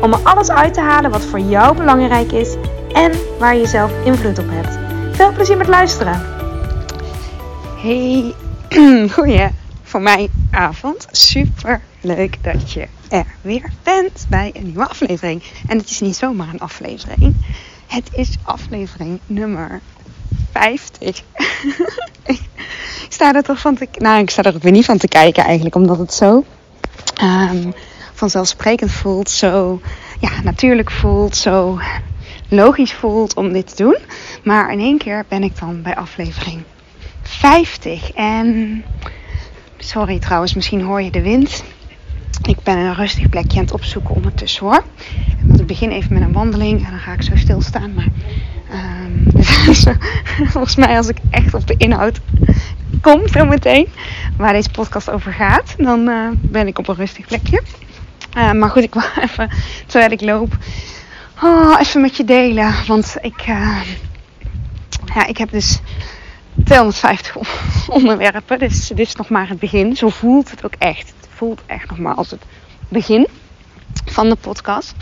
om er alles uit te halen wat voor jou belangrijk is en waar je zelf invloed op hebt. Veel plezier met luisteren. Hey, goeie voor mij avond. Super leuk dat je er weer bent bij een nieuwe aflevering. En het is niet zomaar een aflevering. Het is aflevering nummer 50. ik sta er toch van te Nou, ik sta er ook weer niet van te kijken eigenlijk, omdat het zo um, vanzelfsprekend voelt, zo ja, natuurlijk voelt, zo logisch voelt om dit te doen. Maar in één keer ben ik dan bij aflevering 50. En sorry trouwens, misschien hoor je de wind. Ik ben een rustig plekje aan het opzoeken ondertussen hoor. Want ik begin even met een wandeling en dan ga ik zo stilstaan. Maar um, volgens mij als ik echt op de inhoud kom zo meteen, waar deze podcast over gaat, dan uh, ben ik op een rustig plekje. Uh, maar goed, ik wil even, terwijl ik loop, oh, even met je delen. Want ik, uh, ja, ik heb dus 250 onderwerpen. Dus dit is nog maar het begin. Zo voelt het ook echt. Het voelt echt nog maar als het begin van de podcast.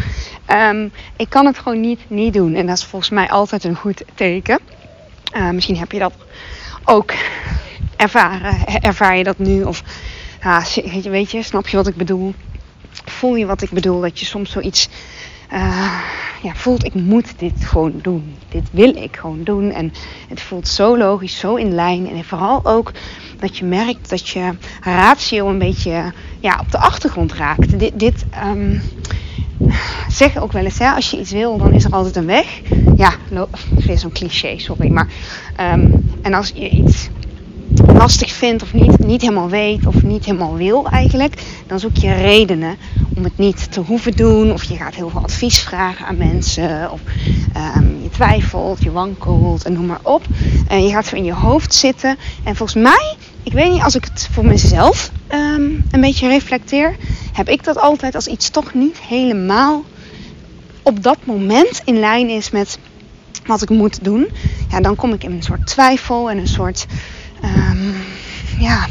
Um, ik kan het gewoon niet, niet doen. En dat is volgens mij altijd een goed teken. Uh, misschien heb je dat ook ervaren. Ervaar je dat nu? Of uh, weet je, snap je wat ik bedoel? Voel je wat ik bedoel? Dat je soms zoiets uh, ja, voelt, ik moet dit gewoon doen. Dit wil ik gewoon doen. En het voelt zo logisch, zo in lijn. En vooral ook dat je merkt dat je ratio een beetje ja, op de achtergrond raakt. Dit, dit um, zeg ook wel eens, hè, als je iets wil, dan is er altijd een weg. Ja, weer zo'n cliché, sorry. Maar, um, en als je iets lastig vindt of niet, niet helemaal weet of niet helemaal wil eigenlijk, dan zoek je redenen om het niet te hoeven doen. Of je gaat heel veel advies vragen aan mensen. Of um, je twijfelt, je wankelt en noem maar op. En je gaat zo in je hoofd zitten. En volgens mij, ik weet niet, als ik het voor mezelf um, een beetje reflecteer, heb ik dat altijd als iets toch niet helemaal op dat moment in lijn is met wat ik moet doen. Ja, dan kom ik in een soort twijfel en een soort um, ja.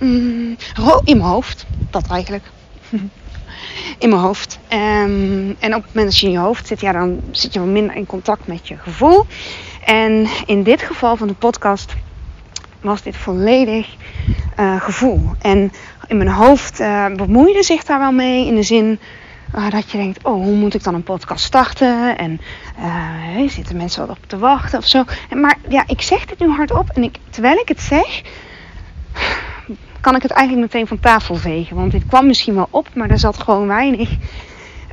Mm, in mijn hoofd. Dat eigenlijk. in mijn hoofd. Um, en op het moment dat je in je hoofd zit, ja, dan zit je wat minder in contact met je gevoel. En in dit geval van de podcast was dit volledig uh, gevoel. En in mijn hoofd uh, bemoeide zich daar wel mee in de zin uh, dat je denkt, oh, hoe moet ik dan een podcast starten? En uh, zitten mensen wat op te wachten of zo? Maar ja, ik zeg dit nu hardop en ik, terwijl ik het zeg, kan ik het eigenlijk meteen van tafel vegen. Want dit kwam misschien wel op, maar er zat gewoon weinig.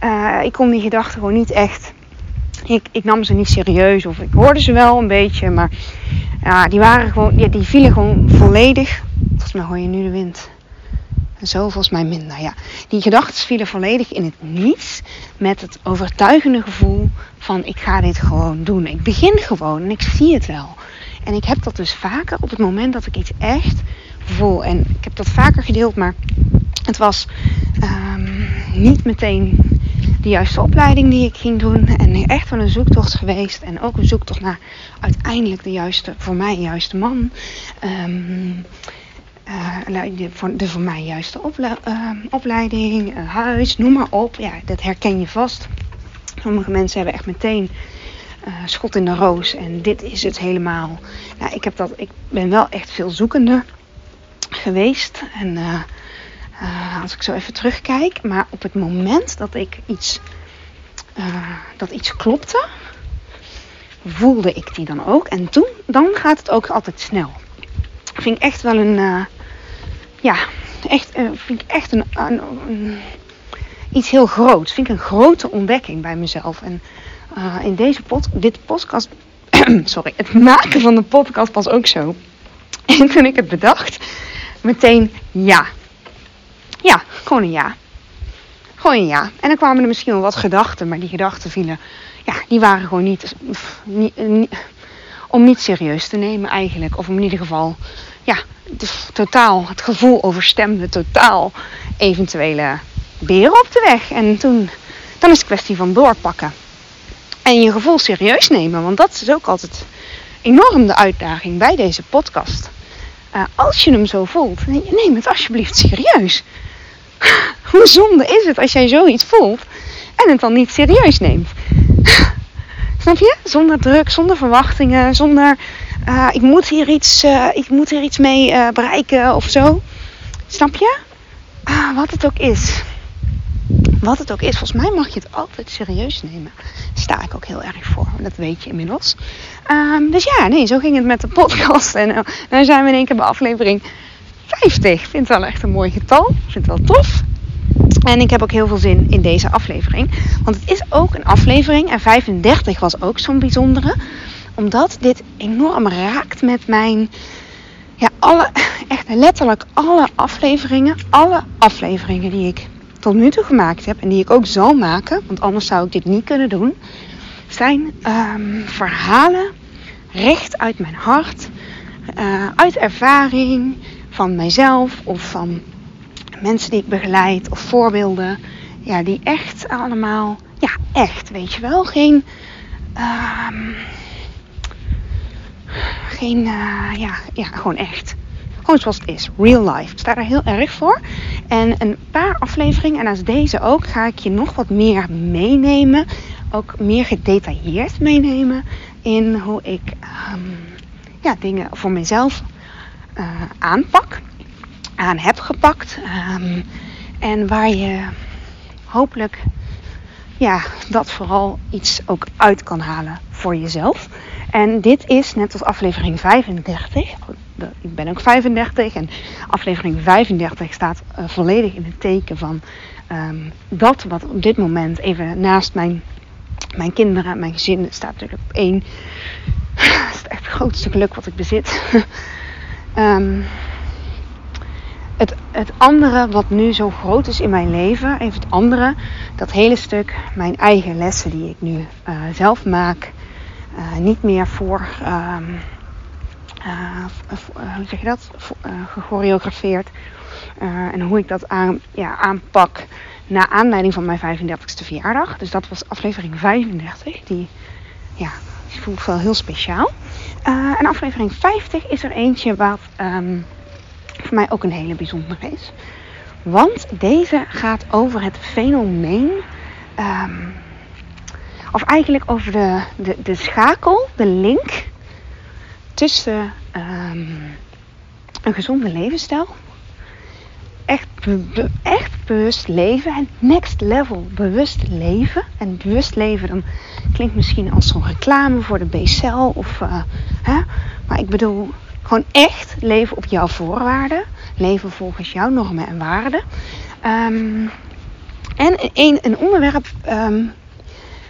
Uh, ik kon die gedachten gewoon niet echt. Ik, ik nam ze niet serieus of ik hoorde ze wel een beetje, maar ja, die waren gewoon, ja, die vielen gewoon volledig. Volgens mij hoor je nu de wind. En zo volgens mij minder. Ja. Die gedachten vielen volledig in het niets met het overtuigende gevoel van ik ga dit gewoon doen. Ik begin gewoon en ik zie het wel. En ik heb dat dus vaker op het moment dat ik iets echt voel. En ik heb dat vaker gedeeld, maar het was um, niet meteen de juiste opleiding die ik ging doen. En echt wel een zoektocht geweest. En ook een zoektocht naar uiteindelijk de juiste, voor mij juiste man. Um, de, voor, de voor mij juiste uh, opleiding, uh, huis, noem maar op. Ja, dat herken je vast. Sommige mensen hebben echt meteen schot in de roos en dit is het helemaal. Ja, ik, heb dat, ik ben wel echt veel zoekende geweest. En als ik zo even terugkijk, maar op het moment dat ik iets, dat iets klopte, voelde ik die dan ook. En toen, dan gaat het ook altijd snel vind ik echt wel een, ja, echt, uh, vind ik echt een, een, een, iets heel groots. Vind ik een grote ontdekking bij mezelf. En uh, in deze pod, dit podcast, sorry, het maken van de podcast was ook zo. En toen ik het bedacht, meteen ja. Ja, gewoon een ja. Gewoon ja. En dan kwamen er misschien wel wat gedachten, maar die gedachten vielen, ja, die waren gewoon niet, niet, niet om niet serieus te nemen eigenlijk. Of in ieder geval, ja, totaal, het gevoel overstemde totaal eventuele beren op de weg. En toen, dan is het kwestie van doorpakken. En je gevoel serieus nemen, want dat is ook altijd enorm de uitdaging bij deze podcast. Uh, als je hem zo voelt, neem het alsjeblieft serieus. Hoe zonde is het als jij zoiets voelt en het dan niet serieus neemt? Snap je? Zonder druk, zonder verwachtingen, zonder uh, ik, moet hier iets, uh, ik moet hier iets mee uh, bereiken of zo. Snap je? Ah, wat het ook is. Wat het ook is, volgens mij mag je het altijd serieus nemen. Sta ik ook heel erg voor, dat weet je inmiddels. Um, dus ja, nee, zo ging het met de podcast. En nu zijn we in één keer bij aflevering 50. Ik vind het wel echt een mooi getal. Ik vind het wel tof. En ik heb ook heel veel zin in deze aflevering. Want het is ook een aflevering. En 35 was ook zo'n bijzondere. Omdat dit enorm raakt met mijn. Ja, alle, echt letterlijk alle afleveringen. Alle afleveringen die ik tot nu toe gemaakt heb. En die ik ook zal maken. Want anders zou ik dit niet kunnen doen. Zijn um, verhalen recht uit mijn hart. Uh, uit ervaring van mijzelf of van mensen die ik begeleid of voorbeelden. Ja, die echt allemaal, ja, echt, weet je wel. Geen, um, geen, uh, ja, ja, gewoon echt. Gewoon zoals het is, real life. Ik sta er heel erg voor. En een paar afleveringen, en als deze ook, ga ik je nog wat meer meenemen. Ook meer gedetailleerd meenemen in hoe ik um, ja, dingen voor mezelf uh, aanpak aan heb gepakt. Um, en waar je hopelijk ja, dat vooral iets ook uit kan halen voor jezelf. En dit is net als aflevering 35. Ik ben ook 35 en aflevering 35 staat uh, volledig in het teken van um, dat wat op dit moment even naast mijn, mijn kinderen, mijn gezin staat natuurlijk op één. Dat is echt het grootste geluk wat ik bezit. um, het, het andere wat nu zo groot is in mijn leven, even het andere, dat hele stuk, mijn eigen lessen die ik nu uh, zelf maak, uh, niet meer voor, um, uh, hoe zeg je dat, gechoreografeerd. en hoe ik dat aan, ja, aanpak na aanleiding van mijn 35ste verjaardag. Dus dat was aflevering 35, die, ja, voelt wel heel speciaal. en aflevering 50 is er eentje wat... Um, voor mij ook een hele bijzondere is. Want deze gaat over het fenomeen. Um, of eigenlijk over de, de, de schakel, de link tussen um, een gezonde levensstijl. Echt, echt bewust leven. En next level bewust leven. En bewust leven, dan klinkt misschien als zo'n reclame voor de BCL. Of, uh, hè? Maar ik bedoel, gewoon echt leven op jouw voorwaarden. Leven volgens jouw normen en waarden. Um, en een, een onderwerp. Um,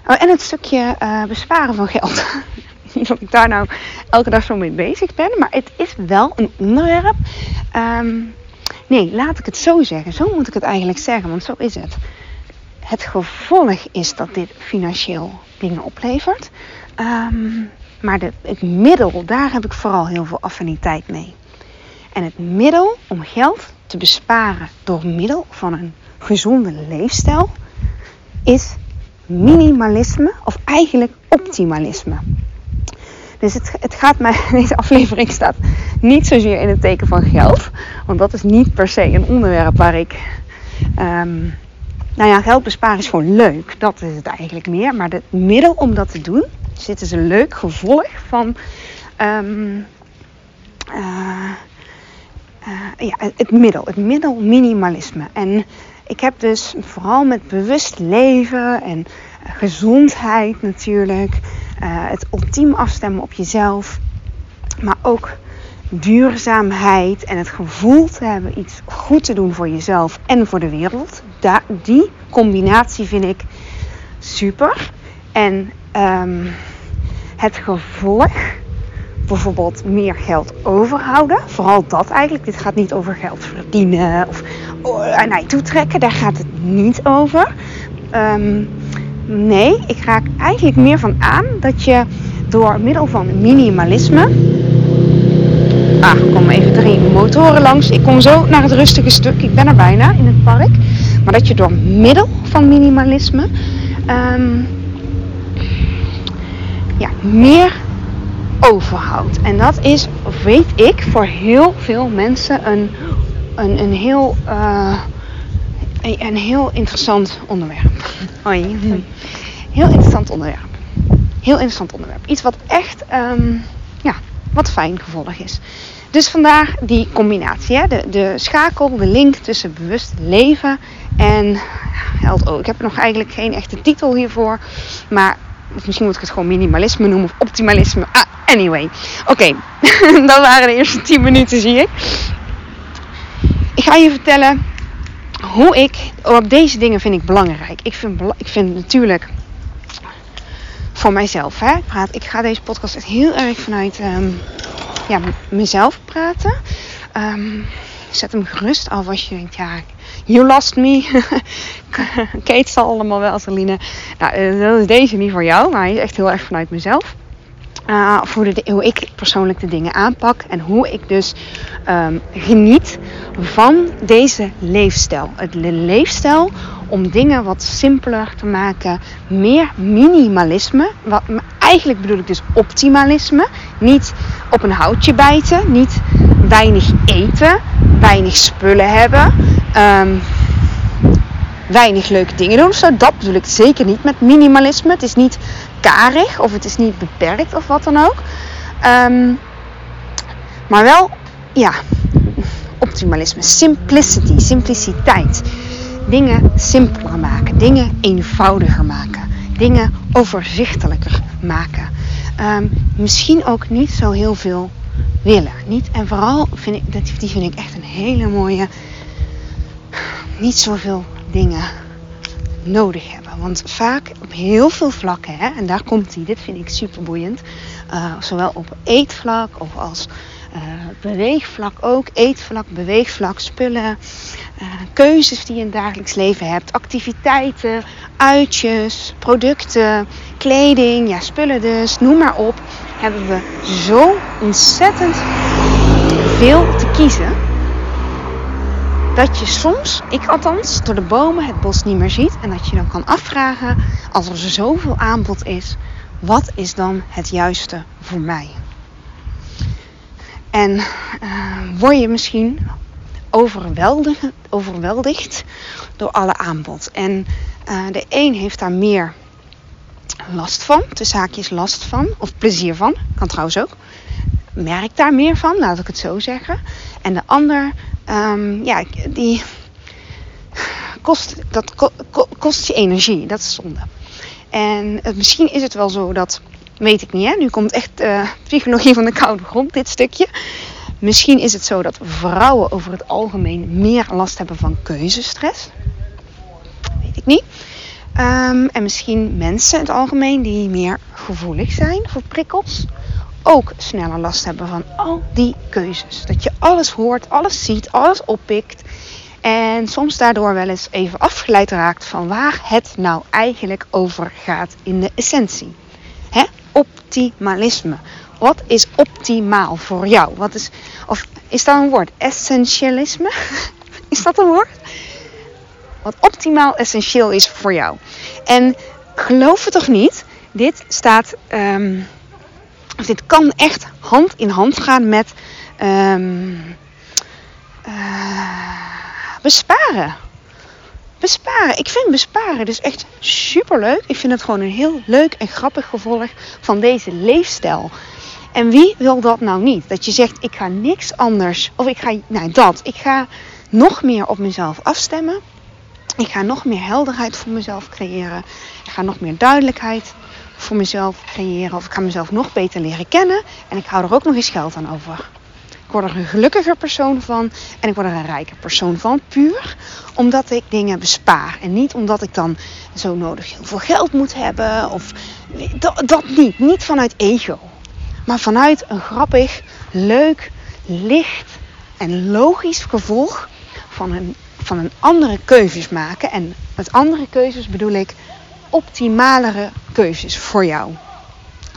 oh, en het stukje uh, besparen van geld. Niet dat ik daar nou elke dag zo mee bezig ben. Maar het is wel een onderwerp. Um, nee, laat ik het zo zeggen. Zo moet ik het eigenlijk zeggen. Want zo is het. Het gevolg is dat dit financieel dingen oplevert. Um, maar de, het middel, daar heb ik vooral heel veel affiniteit mee. En het middel om geld te besparen door middel van een gezonde leefstijl is minimalisme of eigenlijk optimalisme. Dus het, het gaat mij, deze aflevering staat niet zozeer in het teken van geld. Want dat is niet per se een onderwerp waar ik. Um, nou ja, geld besparen is gewoon leuk. Dat is het eigenlijk meer. Maar het middel om dat te doen dit is een leuk gevolg van um, uh, uh, ja, het middel, het middel minimalisme. En ik heb dus vooral met bewust leven en gezondheid natuurlijk, uh, het ultiem afstemmen op jezelf, maar ook duurzaamheid en het gevoel te hebben iets goed te doen voor jezelf en voor de wereld. Die combinatie vind ik super. En um, het gevolg, bijvoorbeeld meer geld overhouden, vooral dat eigenlijk. Dit gaat niet over geld verdienen of uh, naar je toe trekken. Daar gaat het niet over. Ehm, nee, ik raak eigenlijk meer van aan dat je door middel van minimalisme. Ah, er komen even drie motoren langs. Ik kom zo naar het rustige stuk. Ik ben er bijna in het park. Maar dat je door middel van minimalisme um, ja, meer overhoudt. En dat is, weet ik, voor heel veel mensen een, een, een, heel, uh, een, een, heel interessant onderwerp. Hoi. Heel interessant onderwerp. Heel interessant onderwerp. Iets wat echt, um, ja, wat fijn gevolg is. Dus vandaar die combinatie. Hè? De, de schakel, de link tussen bewust leven en LO. Ik heb nog eigenlijk geen echte titel hiervoor. Maar of misschien moet ik het gewoon minimalisme noemen of optimalisme. Ah, anyway. Oké, dat waren de eerste 10 minuten, zie ik. Ik ga je vertellen hoe ik, op deze dingen vind ik belangrijk. Ik vind, ik vind natuurlijk voor mijzelf, hè. Ik, praat, ik ga deze podcast echt heel erg vanuit um, ja, mezelf praten. Um, zet hem gerust af als je denkt, ja, you lost me. Kate zal allemaal wel, Celine. Nou, eh, dat is deze niet voor jou, maar hij is echt heel erg vanuit mezelf. Uh, voor de, hoe ik persoonlijk de dingen aanpak en hoe ik dus um, geniet van deze leefstijl. Het leefstijl om dingen wat simpeler te maken, meer minimalisme. Wat, eigenlijk bedoel ik dus optimalisme. Niet op een houtje bijten, niet weinig eten, weinig spullen hebben. Um, weinig leuke dingen doen. Zo, dat bedoel ik zeker niet met minimalisme. Het is niet karig of het is niet beperkt of wat dan ook. Um, maar wel, ja, optimalisme, simplicity, simpliciteit. Dingen simpeler maken, dingen eenvoudiger maken, dingen overzichtelijker maken. Um, misschien ook niet zo heel veel willen. Niet, en vooral vind ik, die vind ik echt een hele mooie. Niet zoveel dingen nodig hebben. Want vaak op heel veel vlakken, hè, en daar komt hij, dit vind ik super boeiend. Uh, zowel op eetvlak of als uh, beweegvlak ook. Eetvlak, beweegvlak, spullen, uh, keuzes die je in het dagelijks leven hebt, activiteiten, uitjes, producten, kleding, ja, spullen dus, noem maar op. Hebben we zo ontzettend veel te kiezen dat je soms, ik althans, door de bomen het bos niet meer ziet. En dat je dan kan afvragen, als er zoveel aanbod is, wat is dan het juiste voor mij? En uh, word je misschien overweldigd, overweldigd door alle aanbod. En uh, de een heeft daar meer last van, de zaakjes last van, of plezier van, kan trouwens ook. Merkt daar meer van, laat ik het zo zeggen. En de ander um, ja, die kost, dat kost je energie. Dat is zonde. En het, misschien is het wel zo dat, weet ik niet, hè? nu komt echt uh, psychologie van de koude grond, dit stukje. Misschien is het zo dat vrouwen over het algemeen meer last hebben van keuzestress. Weet ik niet. Um, en misschien mensen in het algemeen die meer gevoelig zijn voor prikkels ook sneller last hebben van al die keuzes. Dat je alles hoort, alles ziet, alles oppikt. En soms daardoor wel eens even afgeleid raakt van waar het nou eigenlijk over gaat in de essentie. Hè? Optimalisme. Wat is optimaal voor jou? Wat is, of is dat een woord? Essentialisme? Is dat een woord? Wat optimaal essentieel is voor jou. En geloof het toch niet? Dit staat um, dus dit kan echt hand in hand gaan met um, uh, besparen. Besparen. Ik vind besparen dus echt super leuk. Ik vind het gewoon een heel leuk en grappig gevolg van deze leefstijl. En wie wil dat nou niet? Dat je zegt, ik ga niks anders. Of ik ga, nou dat. Ik ga nog meer op mezelf afstemmen. Ik ga nog meer helderheid voor mezelf creëren. Ik ga nog meer duidelijkheid voor mezelf creëren. Of ik ga mezelf nog beter leren kennen. En ik hou er ook nog eens geld aan over. Ik word er een gelukkiger persoon van. En ik word er een rijker persoon van. Puur omdat ik dingen bespaar. En niet omdat ik dan zo nodig heel veel geld moet hebben. Of dat, dat niet. Niet vanuit ego. Maar vanuit een grappig, leuk, licht en logisch gevolg van een van een andere keuzes maken. En met andere keuzes bedoel ik optimalere keuzes voor jou.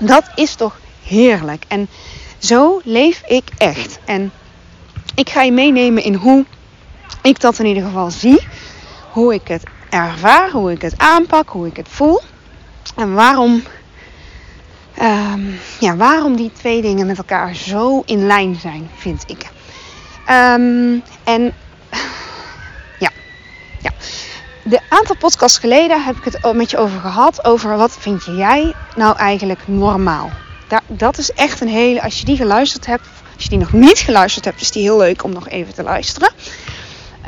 Dat is toch heerlijk. En zo leef ik echt. En ik ga je meenemen in hoe ik dat in ieder geval zie. Hoe ik het ervaar, hoe ik het aanpak, hoe ik het voel. En waarom, ehm, ja, waarom die twee dingen met elkaar zo in lijn zijn, vind ik. Ehm, en ja, ja. De aantal podcasts geleden heb ik het met je over gehad. Over wat vind jij nou eigenlijk normaal? Dat is echt een hele. Als je die geluisterd hebt. Als je die nog niet geluisterd hebt, is die heel leuk om nog even te luisteren.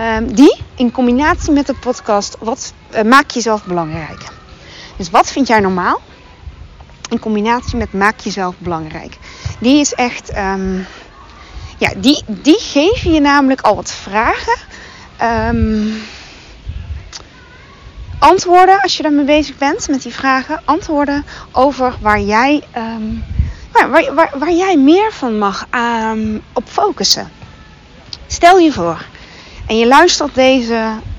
Um, die in combinatie met de podcast. Wat uh, maak jezelf belangrijk? Dus wat vind jij normaal? In combinatie met maak jezelf belangrijk. Die is echt. Um, ja, die, die geven je namelijk al wat vragen. Um, antwoorden, als je daarmee bezig bent, met die vragen. Antwoorden over waar jij, um, waar, waar, waar, jij meer van mag um, op focussen. Stel je voor. En je luistert deze.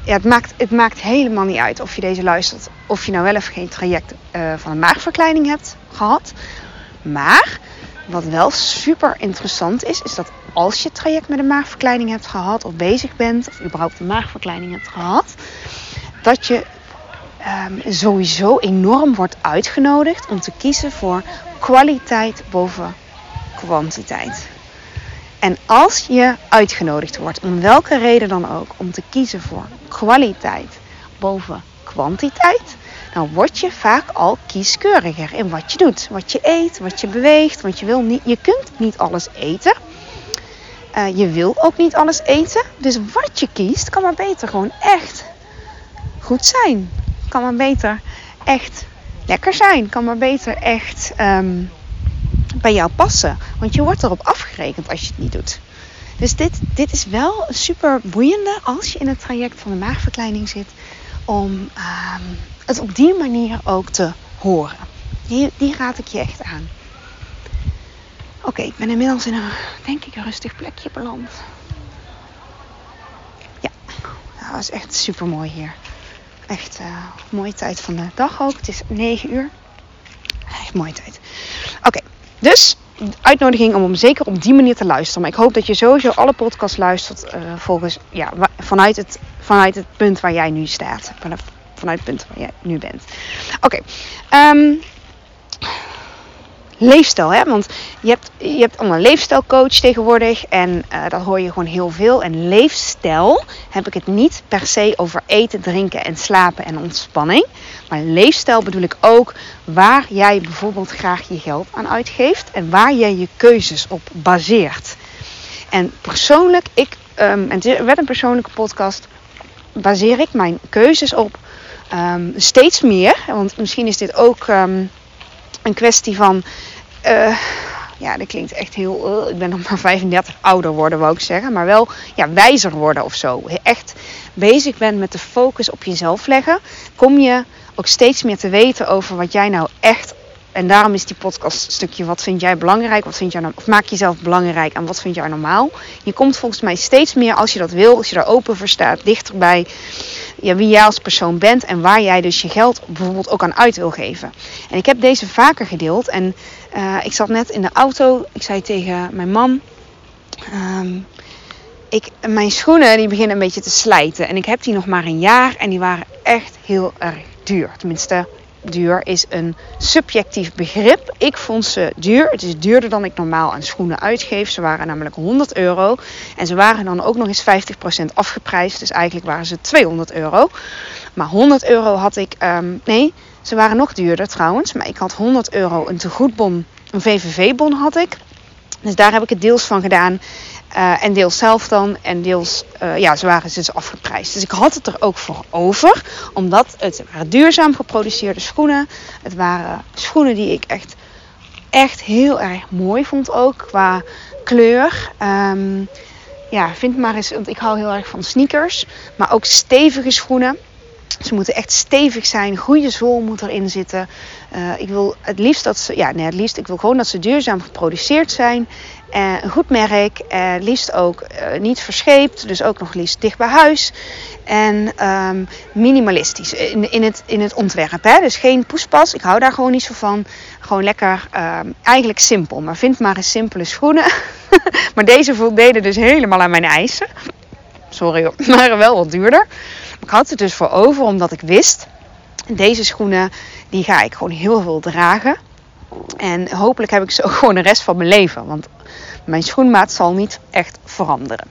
Ja, het, maakt, het maakt helemaal niet uit of je deze luistert. Of je nou wel of geen traject uh, van een maagverkleining hebt gehad. Maar wat wel super interessant is, is dat als je traject met een maagverkleining hebt gehad, of bezig bent, of überhaupt een maagverkleining hebt gehad, dat je um, sowieso enorm wordt uitgenodigd om te kiezen voor kwaliteit boven kwantiteit. En als je uitgenodigd wordt, om welke reden dan ook, om te kiezen voor kwaliteit boven kwantiteit, dan word je vaak al kieskeuriger in wat je doet. Wat je eet, wat je beweegt. Want je, wil niet, je kunt niet alles eten. Uh, je wil ook niet alles eten. Dus wat je kiest, kan maar beter gewoon echt goed zijn. Kan maar beter echt lekker zijn. Kan maar beter echt um, bij jou passen. Want je wordt erop afgerekend als je het niet doet. Dus dit, dit is wel super boeiende als je in het traject van de maagverkleining zit. Om um, het op die manier ook te horen. Die, die raad ik je echt aan. Oké, ik ben inmiddels in een, denk ik, een rustig plekje beland. Ja, dat was echt super mooi hier. Echt uh, mooie tijd van de dag ook. Het is 9 uur. Echt mooie tijd. Oké, dus uitnodiging om hem zeker op die manier te luisteren. Maar ik hoop dat je sowieso alle podcasts luistert uh, volgens, ja, vanuit, het, vanuit het punt waar jij nu staat. Vanuit het punt waar jij nu bent. Oké. Okay. Um, leefstijl. Hè? Want je hebt, je hebt allemaal leefstijlcoach tegenwoordig. En uh, dat hoor je gewoon heel veel. En leefstijl heb ik het niet per se over eten, drinken en slapen en ontspanning. Maar leefstijl bedoel ik ook waar jij bijvoorbeeld graag je geld aan uitgeeft. En waar jij je keuzes op baseert. En persoonlijk, ik, um, en het werd een persoonlijke podcast, baseer ik mijn keuzes op um, steeds meer. Want misschien is dit ook... Um, een kwestie van. Uh, ja, dat klinkt echt heel. Uh, ik ben nog maar 35 ouder worden, wou ik zeggen. Maar wel ja, wijzer worden of zo. Echt bezig bent met de focus op jezelf leggen. Kom je ook steeds meer te weten over wat jij nou echt. En daarom is die podcast stukje wat vind jij belangrijk, wat vind jij nou, of maak jezelf belangrijk en wat vind jij normaal. Je komt volgens mij steeds meer als je dat wil, als je daar open voor staat, dichterbij ja, wie jij als persoon bent en waar jij dus je geld bijvoorbeeld ook aan uit wil geven. En ik heb deze vaker gedeeld en uh, ik zat net in de auto. Ik zei tegen mijn man, um, ik, mijn schoenen die beginnen een beetje te slijten en ik heb die nog maar een jaar en die waren echt heel erg duur. Tenminste, duur is een subjectief begrip. Ik vond ze duur. Het is duurder dan ik normaal aan schoenen uitgeef. Ze waren namelijk 100 euro. En ze waren dan ook nog eens 50% afgeprijsd. Dus eigenlijk waren ze 200 euro. Maar 100 euro had ik. Um, nee, ze waren nog duurder trouwens. Maar ik had 100 euro een tegoedbon. Een VVV-bon had ik. Dus daar heb ik het deels van gedaan. Uh, en deels zelf dan. En deels, uh, ja, ze waren dus afgeprijsd. Dus ik had het er ook voor over. Omdat het waren duurzaam geproduceerde schoenen. Het waren schoenen die ik echt, echt heel erg mooi vond ook. Qua kleur. Um, ja, vind maar eens. Want ik hou heel erg van sneakers. Maar ook stevige schoenen. Ze moeten echt stevig zijn, goede zool moet erin zitten. Uh, ik wil het liefst dat ze, ja, nee, het liefst, ik wil gewoon dat ze duurzaam geproduceerd zijn. Uh, een goed merk, uh, liefst ook niet verscheept, dus ook nog liefst dicht bij huis. En um, minimalistisch in, in, het, in het ontwerp. Hè? Dus geen poespas, ik hou daar gewoon niet zo van. Gewoon lekker, um, eigenlijk simpel. Maar vind maar eens simpele schoenen. maar deze voldeden dus helemaal aan mijn eisen. Sorry, maar wel wat duurder. Ik had het dus voor over omdat ik wist, deze schoenen die ga ik gewoon heel veel dragen. En hopelijk heb ik ze ook gewoon de rest van mijn leven. Want mijn schoenmaat zal niet echt veranderen.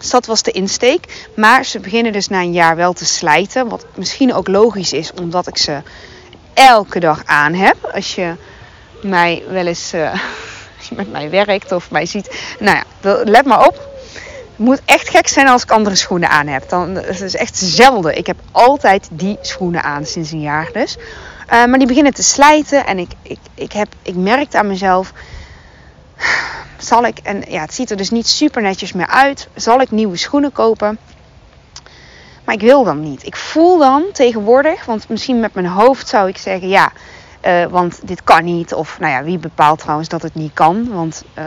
Dus dat was de insteek. Maar ze beginnen dus na een jaar wel te slijten. Wat misschien ook logisch is, omdat ik ze elke dag aan heb. Als je mij wel eens uh, met mij werkt of mij ziet. Nou ja, let maar op. Het moet echt gek zijn als ik andere schoenen aan heb. Dan, het is echt zelden. Ik heb altijd die schoenen aan sinds een jaar dus. Uh, maar die beginnen te slijten. En ik, ik, ik, heb, ik merkte aan mezelf. Zal ik, en ja, het ziet er dus niet super netjes meer uit. Zal ik nieuwe schoenen kopen? Maar ik wil dan niet. Ik voel dan tegenwoordig, want misschien met mijn hoofd zou ik zeggen ja, uh, want dit kan niet. Of nou ja, wie bepaalt trouwens dat het niet kan? Want uh,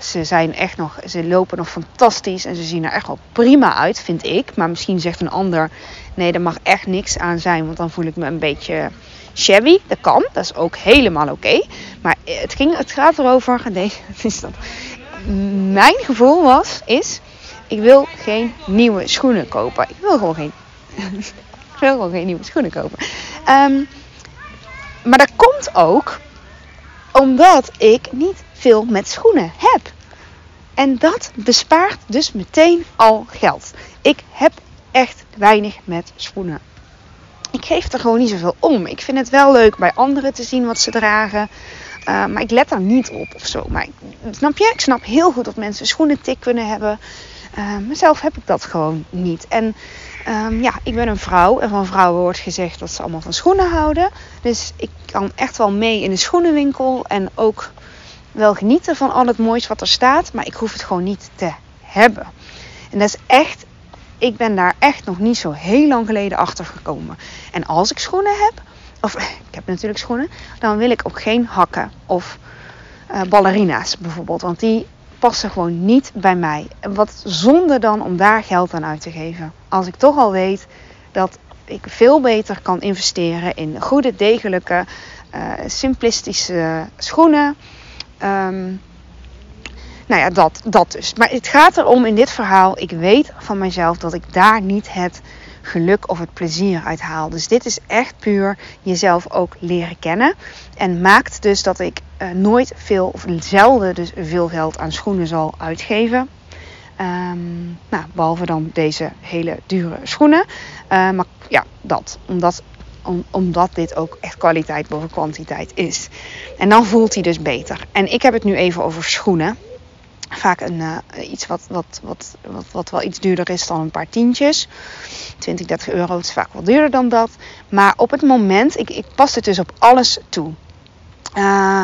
ze zijn echt nog, ze lopen nog fantastisch en ze zien er echt wel prima uit, vind ik. Maar misschien zegt een ander, nee, er mag echt niks aan zijn, want dan voel ik me een beetje shabby. Dat kan, dat is ook helemaal oké. Maar het, ging, het gaat erover, nee, is dat. Mijn gevoel was, is, ik wil geen nieuwe schoenen kopen. Ik wil gewoon geen, ik wil gewoon geen nieuwe schoenen kopen. Um, maar dat komt ook omdat ik niet veel met schoenen heb. En dat bespaart dus meteen al geld. Ik heb echt weinig met schoenen. Ik geef er gewoon niet zoveel om. Ik vind het wel leuk bij anderen te zien wat ze dragen. Uh, maar ik let daar niet op of zo. Maar snap je? Ik snap heel goed dat mensen schoenen tik kunnen hebben. Uh, mezelf heb ik dat gewoon niet. En um, ja, ik ben een vrouw. En van vrouwen wordt gezegd dat ze allemaal van schoenen houden. Dus ik kan echt wel mee in de schoenenwinkel. En ook wel genieten van al het moois wat er staat, maar ik hoef het gewoon niet te hebben. En dat is echt, ik ben daar echt nog niet zo heel lang geleden achter gekomen. En als ik schoenen heb, of ik heb natuurlijk schoenen, dan wil ik ook geen hakken of uh, ballerina's bijvoorbeeld, want die passen gewoon niet bij mij. Wat zonde dan om daar geld aan uit te geven. Als ik toch al weet dat ik veel beter kan investeren in goede, degelijke, uh, simplistische schoenen Um, nou ja, dat, dat dus. Maar het gaat erom in dit verhaal. Ik weet van mezelf dat ik daar niet het geluk of het plezier uit haal. Dus dit is echt puur jezelf ook leren kennen. En maakt dus dat ik uh, nooit veel of zelden dus veel geld aan schoenen zal uitgeven. Um, nou, behalve dan deze hele dure schoenen. Uh, maar ja, dat. Omdat om, omdat dit ook echt kwaliteit boven kwantiteit is. En dan voelt hij dus beter. En ik heb het nu even over schoenen. Vaak een, uh, iets wat, wat, wat, wat, wat wel iets duurder is dan een paar tientjes. 20, 30 euro. Is vaak wel duurder dan dat. Maar op het moment, ik, ik pas het dus op alles toe. Uh,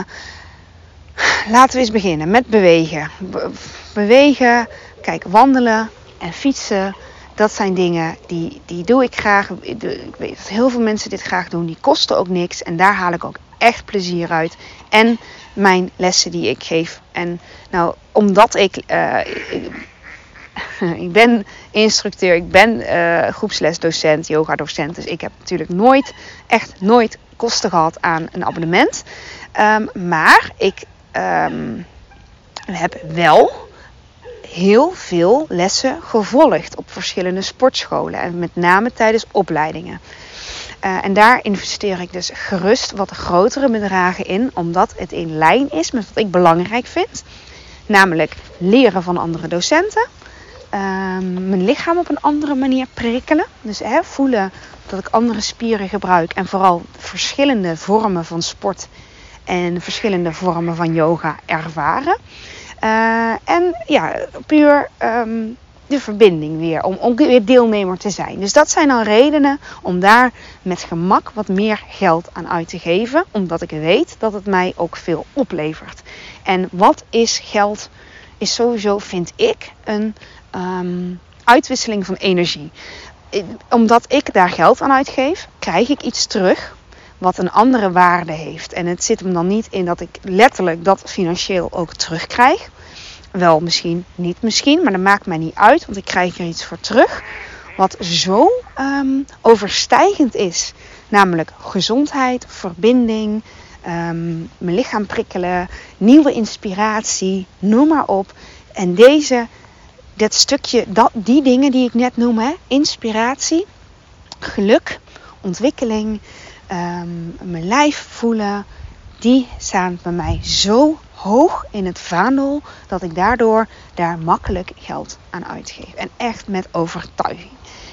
laten we eens beginnen met bewegen. Be bewegen, kijk, wandelen en fietsen dat zijn dingen die, die doe ik graag. Ik weet dat heel veel mensen dit graag doen. Die kosten ook niks. En daar haal ik ook echt plezier uit. En mijn lessen die ik geef. En nou, omdat ik. Uh, ik, ben instructeur, ik ben uh, groepslesdocent, yoga-docent. Dus ik heb natuurlijk nooit, echt nooit kosten gehad aan een abonnement. Um, maar ik um, heb wel heel veel lessen gevolgd op verschillende sportscholen. En met name tijdens opleidingen. Uh, en daar investeer ik dus gerust wat grotere bedragen in, omdat het in lijn is met wat ik belangrijk vind. Namelijk leren van andere docenten. Uh, mijn lichaam op een andere manier prikkelen. Dus hè, voelen dat ik andere spieren gebruik. En vooral verschillende vormen van sport en verschillende vormen van yoga ervaren. Uh, en ja, puur um, de verbinding weer, om, om weer deelnemer te zijn. Dus dat zijn dan redenen om daar met gemak wat meer geld aan uit te geven, omdat ik weet dat het mij ook veel oplevert. En wat is geld? Is sowieso, vind ik, een um, uitwisseling van energie. omdat ik daar geld aan uitgeef, krijg ik iets terug wat een andere waarde heeft. En het zit hem dan niet in dat ik letterlijk dat financieel ook terugkrijg. Wel misschien, niet misschien, maar dat maakt mij niet uit, want ik krijg er iets voor terug. Wat zo um, overstijgend is. Namelijk gezondheid, verbinding, um, mijn lichaam prikkelen, nieuwe inspiratie, noem maar op. En deze, dat stukje, dat, die dingen die ik net noem, hè, inspiratie, geluk, ontwikkeling, um, mijn lijf voelen, die staan bij mij zo hoog in het vaandel dat ik daardoor daar makkelijk geld aan uitgeef. En echt met overtuiging.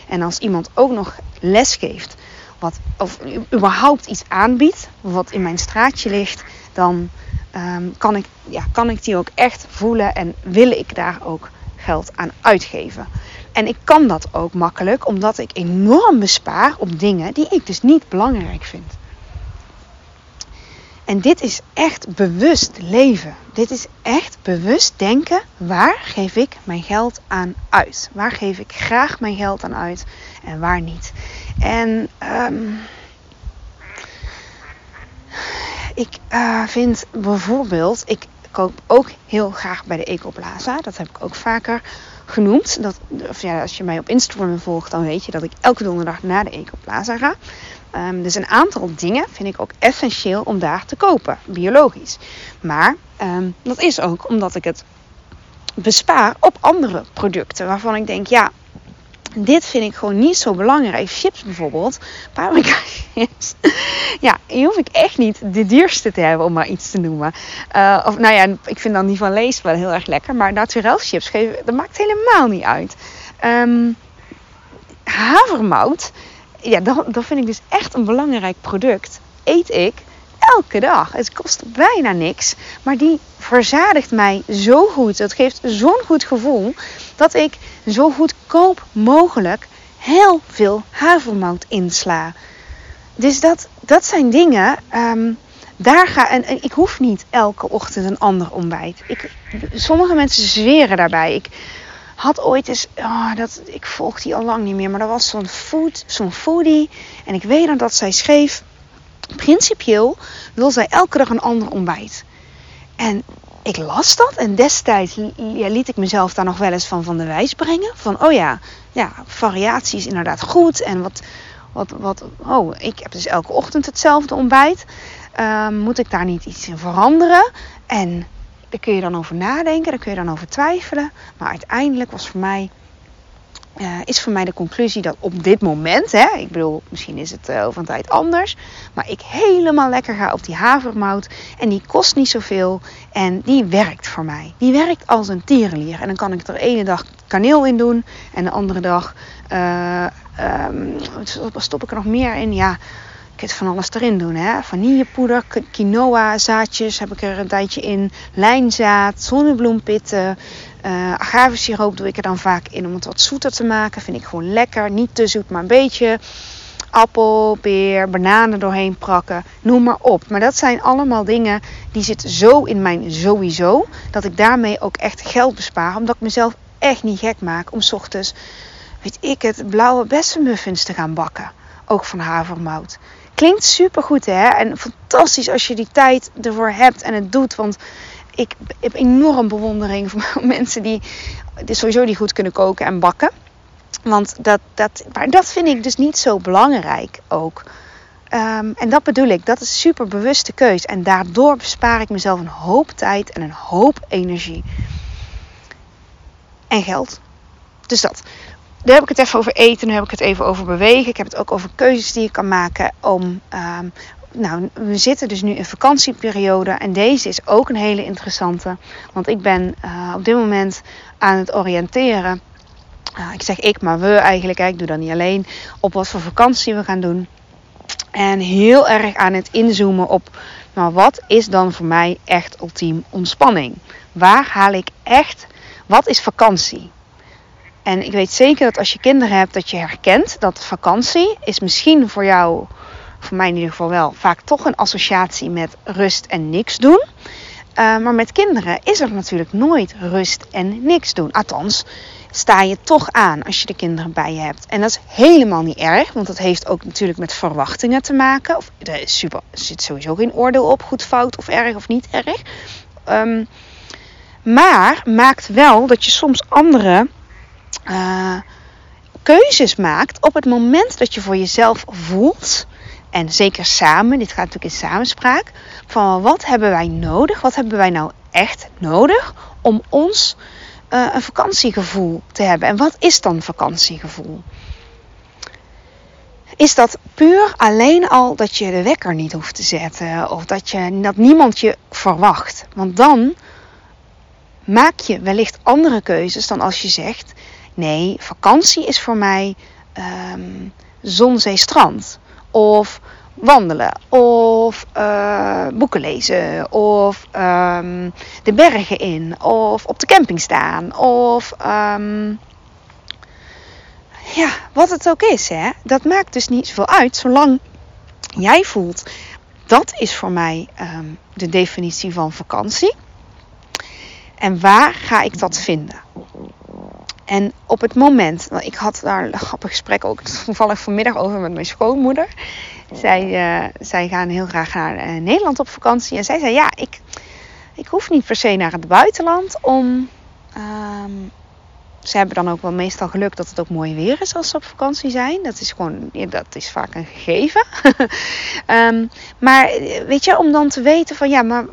En als iemand ook nog les geeft, wat, of überhaupt iets aanbiedt, wat in mijn straatje ligt, dan um, kan, ik, ja, kan ik die ook echt voelen en wil ik daar ook geld aan uitgeven. En ik kan dat ook makkelijk, omdat ik enorm bespaar op dingen die ik dus niet belangrijk vind. En dit is echt bewust leven. Dit is echt bewust denken. Waar geef ik mijn geld aan uit? Waar geef ik graag mijn geld aan uit en waar niet? En um, ik uh, vind bijvoorbeeld, ik koop ook heel graag bij de Ecoplaza. Dat heb ik ook vaker genoemd. Dat, of ja, als je mij op Instagram volgt, dan weet je dat ik elke donderdag naar de Ecoplaza ga. Um, dus een aantal dingen vind ik ook essentieel om daar te kopen, biologisch. Maar um, dat is ook omdat ik het bespaar op andere producten waarvan ik denk, ja, dit vind ik gewoon niet zo belangrijk. Chips bijvoorbeeld, paprika chips. ja, hier hoef ik echt niet de duurste te hebben om maar iets te noemen. Uh, of nou ja, ik vind dan die van Lees wel heel erg lekker. Maar naturel chips, geven, dat maakt helemaal niet uit. Um, havermout, ja, dat, dat vind ik dus echt een belangrijk product. Eet ik elke dag. Het kost bijna niks. Maar die verzadigt mij zo goed. Het geeft zo'n goed gevoel dat ik zo goedkoop mogelijk heel veel havermout insla. Dus dat, dat zijn dingen. Um, daar ga, en, ik hoef niet elke ochtend een ander ontbijt. Ik, sommige mensen zweren daarbij. Ik had ooit eens, oh, dat, ik volg die al lang niet meer, maar dat was zo'n food, zo'n foodie. En ik weet dan dat zij schreef, principieel wil zij elke dag een ander ontbijt. En ik las dat en destijds ja, liet ik mezelf daar nog wel eens van van de wijs brengen. Van, oh ja, ja variatie is inderdaad goed. En wat, wat, wat, oh, ik heb dus elke ochtend hetzelfde ontbijt. Uh, moet ik daar niet iets in veranderen? En daar kun je dan over nadenken, daar kun je dan over twijfelen. Maar uiteindelijk was voor mij uh, is voor mij de conclusie dat op dit moment, hè, ik bedoel, misschien is het uh, over een tijd anders, maar ik helemaal lekker ga op die havermout en die kost niet zoveel en die werkt voor mij. Die werkt als een tierenlier en dan kan ik er ene dag kaneel in doen en de andere dag uh, stop ik er nog meer in, ja. Ik kan van alles erin doen. Hè? Vanillepoeder, quinoa zaadjes heb ik er een tijdje in. Lijnzaad, zonnebloempitten, uh, agavesiroop doe ik er dan vaak in om het wat zoeter te maken. Vind ik gewoon lekker. Niet te zoet, maar een beetje. Appel, peer, bananen doorheen prakken. Noem maar op. Maar dat zijn allemaal dingen die zitten zo in mijn sowieso. Dat ik daarmee ook echt geld bespaar. Omdat ik mezelf echt niet gek maak om ochtends, weet ik het, blauwe bessenmuffins te gaan bakken. Ook van havermout. Klinkt super goed hè. En fantastisch als je die tijd ervoor hebt en het doet. Want ik heb enorm bewondering voor mensen die, sowieso die goed kunnen koken en bakken. Want dat, dat, maar dat vind ik dus niet zo belangrijk ook. Um, en dat bedoel ik, dat is een super bewuste keus. En daardoor bespaar ik mezelf een hoop tijd en een hoop energie. En geld. Dus dat. Daar heb ik het even over eten, nu heb ik het even over bewegen. Ik heb het ook over keuzes die je kan maken om um, nou, we zitten dus nu in vakantieperiode en deze is ook een hele interessante. Want ik ben uh, op dit moment aan het oriënteren. Uh, ik zeg ik, maar we eigenlijk. Ik doe dat niet alleen. Op wat voor vakantie we gaan doen. En heel erg aan het inzoomen op. Nou, wat is dan voor mij echt ultiem ontspanning? Waar haal ik echt. Wat is vakantie? En ik weet zeker dat als je kinderen hebt, dat je herkent dat vakantie is misschien voor jou voor mij in ieder geval wel, vaak toch een associatie met rust en niks doen. Uh, maar met kinderen is er natuurlijk nooit rust en niks doen. Althans, sta je toch aan als je de kinderen bij je hebt. En dat is helemaal niet erg, want dat heeft ook natuurlijk met verwachtingen te maken. Of, er, zit sowieso geen oordeel op, goed, fout of erg of niet erg. Um, maar maakt wel dat je soms andere uh, keuzes maakt op het moment dat je voor jezelf voelt. En zeker samen, dit gaat natuurlijk in samenspraak. Van wat hebben wij nodig? Wat hebben wij nou echt nodig om ons uh, een vakantiegevoel te hebben? En wat is dan vakantiegevoel? Is dat puur alleen al dat je de wekker niet hoeft te zetten of dat, je, dat niemand je verwacht? Want dan maak je wellicht andere keuzes dan als je zegt: nee, vakantie is voor mij um, zon, zee, strand. Of wandelen, of uh, boeken lezen, of um, de bergen in, of op de camping staan, of um, ja, wat het ook is, hè. Dat maakt dus niet zoveel uit, zolang jij voelt. Dat is voor mij um, de definitie van vakantie. En waar ga ik dat vinden? En op het moment, ik had daar een grappig gesprek ook toevallig vanmiddag over met mijn schoonmoeder. Zij, uh, zij gaan heel graag naar uh, Nederland op vakantie. En zij zei: Ja, ik, ik hoef niet per se naar het buitenland om um, ze hebben dan ook wel meestal geluk dat het ook mooi weer is als ze op vakantie zijn. Dat is gewoon, dat is vaak een gegeven. um, maar weet je, om dan te weten van ja, maar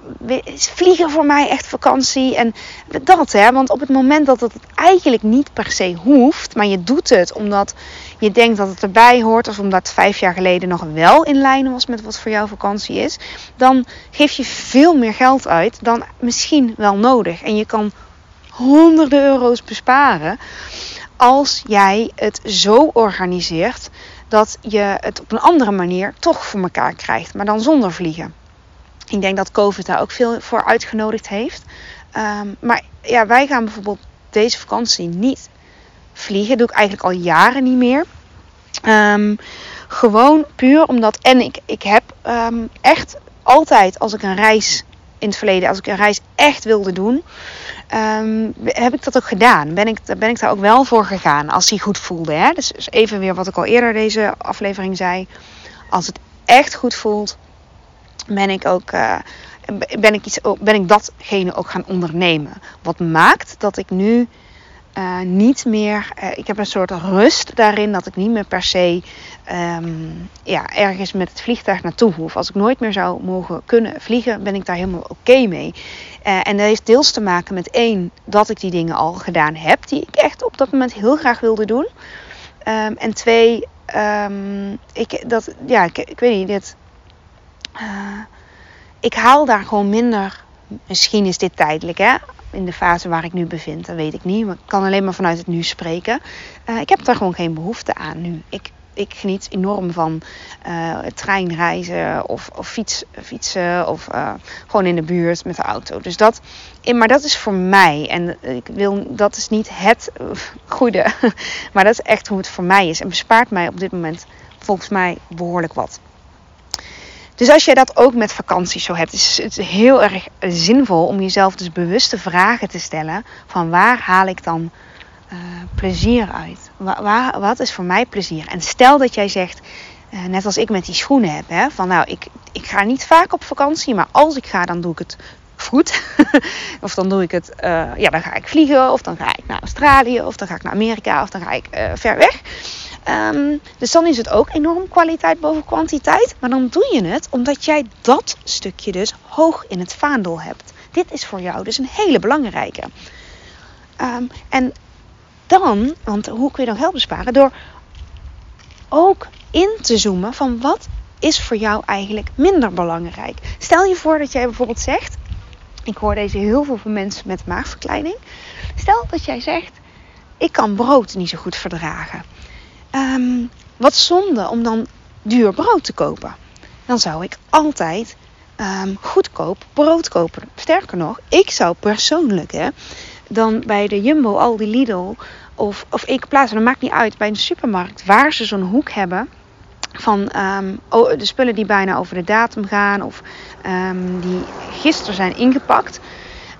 vliegen voor mij echt vakantie? En dat hè, want op het moment dat het eigenlijk niet per se hoeft, maar je doet het omdat je denkt dat het erbij hoort, of omdat vijf jaar geleden nog wel in lijn was met wat voor jou vakantie is, dan geef je veel meer geld uit dan misschien wel nodig. En je kan honderden euro's besparen als jij het zo organiseert dat je het op een andere manier toch voor elkaar krijgt, maar dan zonder vliegen. Ik denk dat COVID daar ook veel voor uitgenodigd heeft. Um, maar ja, wij gaan bijvoorbeeld deze vakantie niet vliegen. Doe ik eigenlijk al jaren niet meer. Um, gewoon puur omdat. En ik, ik heb um, echt altijd als ik een reis in het verleden, als ik een reis echt wilde doen, um, heb ik dat ook gedaan. Ben ik, ben ik daar ook wel voor gegaan als die goed voelde. Hè? Dus, dus even weer wat ik al eerder deze aflevering zei. Als het echt goed voelt, ben ik ook. Uh, ben ik, iets, ben ik datgene ook gaan ondernemen. Wat maakt dat ik nu uh, niet meer. Uh, ik heb een soort rust daarin dat ik niet meer per se um, ja, ergens met het vliegtuig naartoe hoef. Als ik nooit meer zou mogen kunnen vliegen, ben ik daar helemaal oké mee. Uh, en dat heeft deels te maken met één, dat ik die dingen al gedaan heb, die ik echt op dat moment heel graag wilde doen. Um, en twee, um, ik, dat, ja, ik, ik weet niet, dit, ik haal daar gewoon minder. Misschien is dit tijdelijk, hè? In de fase waar ik nu bevind, dat weet ik niet. Maar ik kan alleen maar vanuit het nu spreken. Uh, ik heb daar gewoon geen behoefte aan nu. Ik, ik geniet enorm van uh, treinreizen of, of fiets, fietsen of uh, gewoon in de buurt met de auto. Dus dat, maar dat is voor mij. En ik wil, dat is niet het goede. Maar dat is echt hoe het voor mij is. En bespaart mij op dit moment volgens mij behoorlijk wat. Dus als jij dat ook met vakanties zo hebt, is het heel erg zinvol om jezelf dus bewuste vragen te stellen van waar haal ik dan uh, plezier uit? Waar, wat is voor mij plezier? En stel dat jij zegt, uh, net als ik met die schoenen heb, hè, van nou, ik, ik ga niet vaak op vakantie, maar als ik ga, dan doe ik het goed. of dan doe ik het, uh, ja, dan ga ik vliegen, of dan ga ik naar Australië, of dan ga ik naar Amerika, of dan ga ik ver weg. Um, dus dan is het ook enorm kwaliteit boven kwantiteit. Maar dan doe je het omdat jij dat stukje dus hoog in het vaandel hebt. Dit is voor jou dus een hele belangrijke. Um, en dan, want hoe kun je dan geld besparen? Door ook in te zoomen van wat is voor jou eigenlijk minder belangrijk. Stel je voor dat jij bijvoorbeeld zegt, ik hoor deze heel veel van mensen met maagverkleining. Stel dat jij zegt, ik kan brood niet zo goed verdragen. Um, wat zonde om dan duur brood te kopen. Dan zou ik altijd um, goedkoop brood kopen. Sterker nog, ik zou persoonlijk hè, dan bij de Jumbo, Aldi, Lidl of, of ik plaats, dat maakt niet uit, bij een supermarkt waar ze zo'n hoek hebben van um, de spullen die bijna over de datum gaan of die gisteren zijn ingepakt.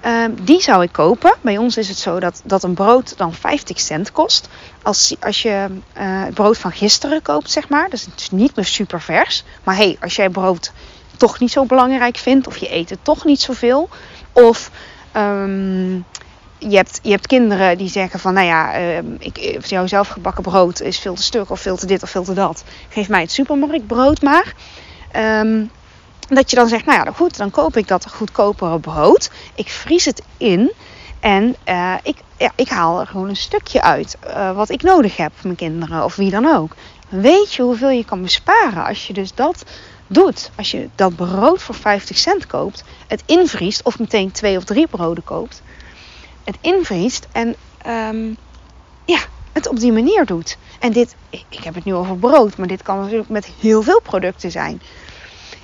Ehm, die zou ik kopen. Bij ons is het zo dat, dat een brood dan 50 cent kost. Als, als je uh, het brood van gisteren koopt, zeg maar. Dus het is niet meer super vers. Maar hey, als jij brood toch niet zo belangrijk vindt. Of je eet het toch niet zoveel. Of um, je, hebt, je hebt kinderen die zeggen van... Nou ja, uh, ik, jouw zelfgebakken brood is veel te stuk. Of veel te dit of veel te dat. Geef mij het supermarktbrood maar. Um, dat je dan zegt, nou ja, goed, dan koop ik dat goedkopere brood. Ik vries het in en uh, ik, ja, ik haal er gewoon een stukje uit uh, wat ik nodig heb voor mijn kinderen of wie dan ook. Weet je hoeveel je kan besparen als je dus dat doet? Als je dat brood voor 50 cent koopt, het invriest of meteen twee of drie broden koopt. Het invriest en um, ja, het op die manier doet. En dit, ik heb het nu over brood, maar dit kan natuurlijk met heel veel producten zijn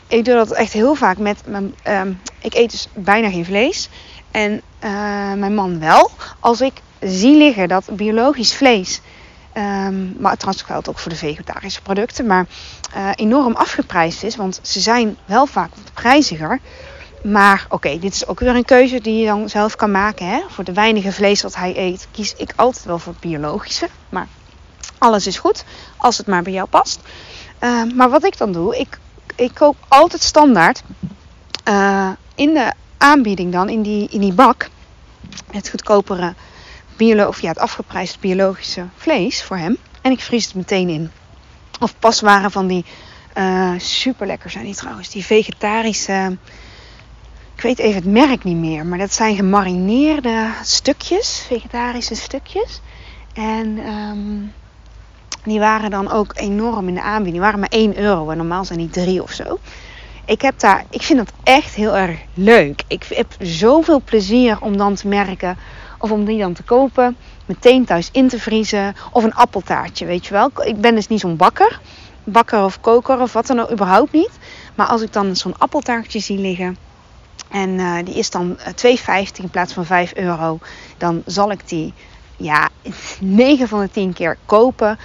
ik doe dat echt heel vaak met mijn. Uh, ik eet dus bijna geen vlees. En uh, mijn man wel. Als ik zie liggen dat biologisch vlees. Um, maar trouwens geldt ook voor de vegetarische producten. Maar uh, enorm afgeprijsd is. Want ze zijn wel vaak wat prijziger. Maar oké, dit is ook weer een keuze die je dan zelf kan maken. Hè? Voor de weinige vlees wat hij eet, kies ik altijd wel voor biologische. Maar alles is goed als het maar bij jou past. Uh, maar wat ik dan doe, ik ik koop altijd standaard uh, in de aanbieding dan, in die, in die bak, het goedkopere, of ja, het afgeprijsde biologische vlees voor hem. En ik vries het meteen in. Of paswaren van die uh, super lekker zijn die trouwens. Die vegetarische, ik weet even het merk niet meer, maar dat zijn gemarineerde stukjes, vegetarische stukjes. En um, die waren dan ook enorm in de aanbieding. Die waren maar 1 euro en normaal zijn die 3 of zo. Ik, heb daar, ik vind dat echt heel erg leuk. Ik heb zoveel plezier om dan te merken of om die dan te kopen. Meteen thuis in te vriezen. Of een appeltaartje, weet je wel. Ik ben dus niet zo'n bakker. Bakker of koker of wat dan ook, überhaupt niet. Maar als ik dan zo'n appeltaartje zie liggen. En uh, die is dan 2,50 in plaats van 5 euro. Dan zal ik die ja, 9 van de 10 keer kopen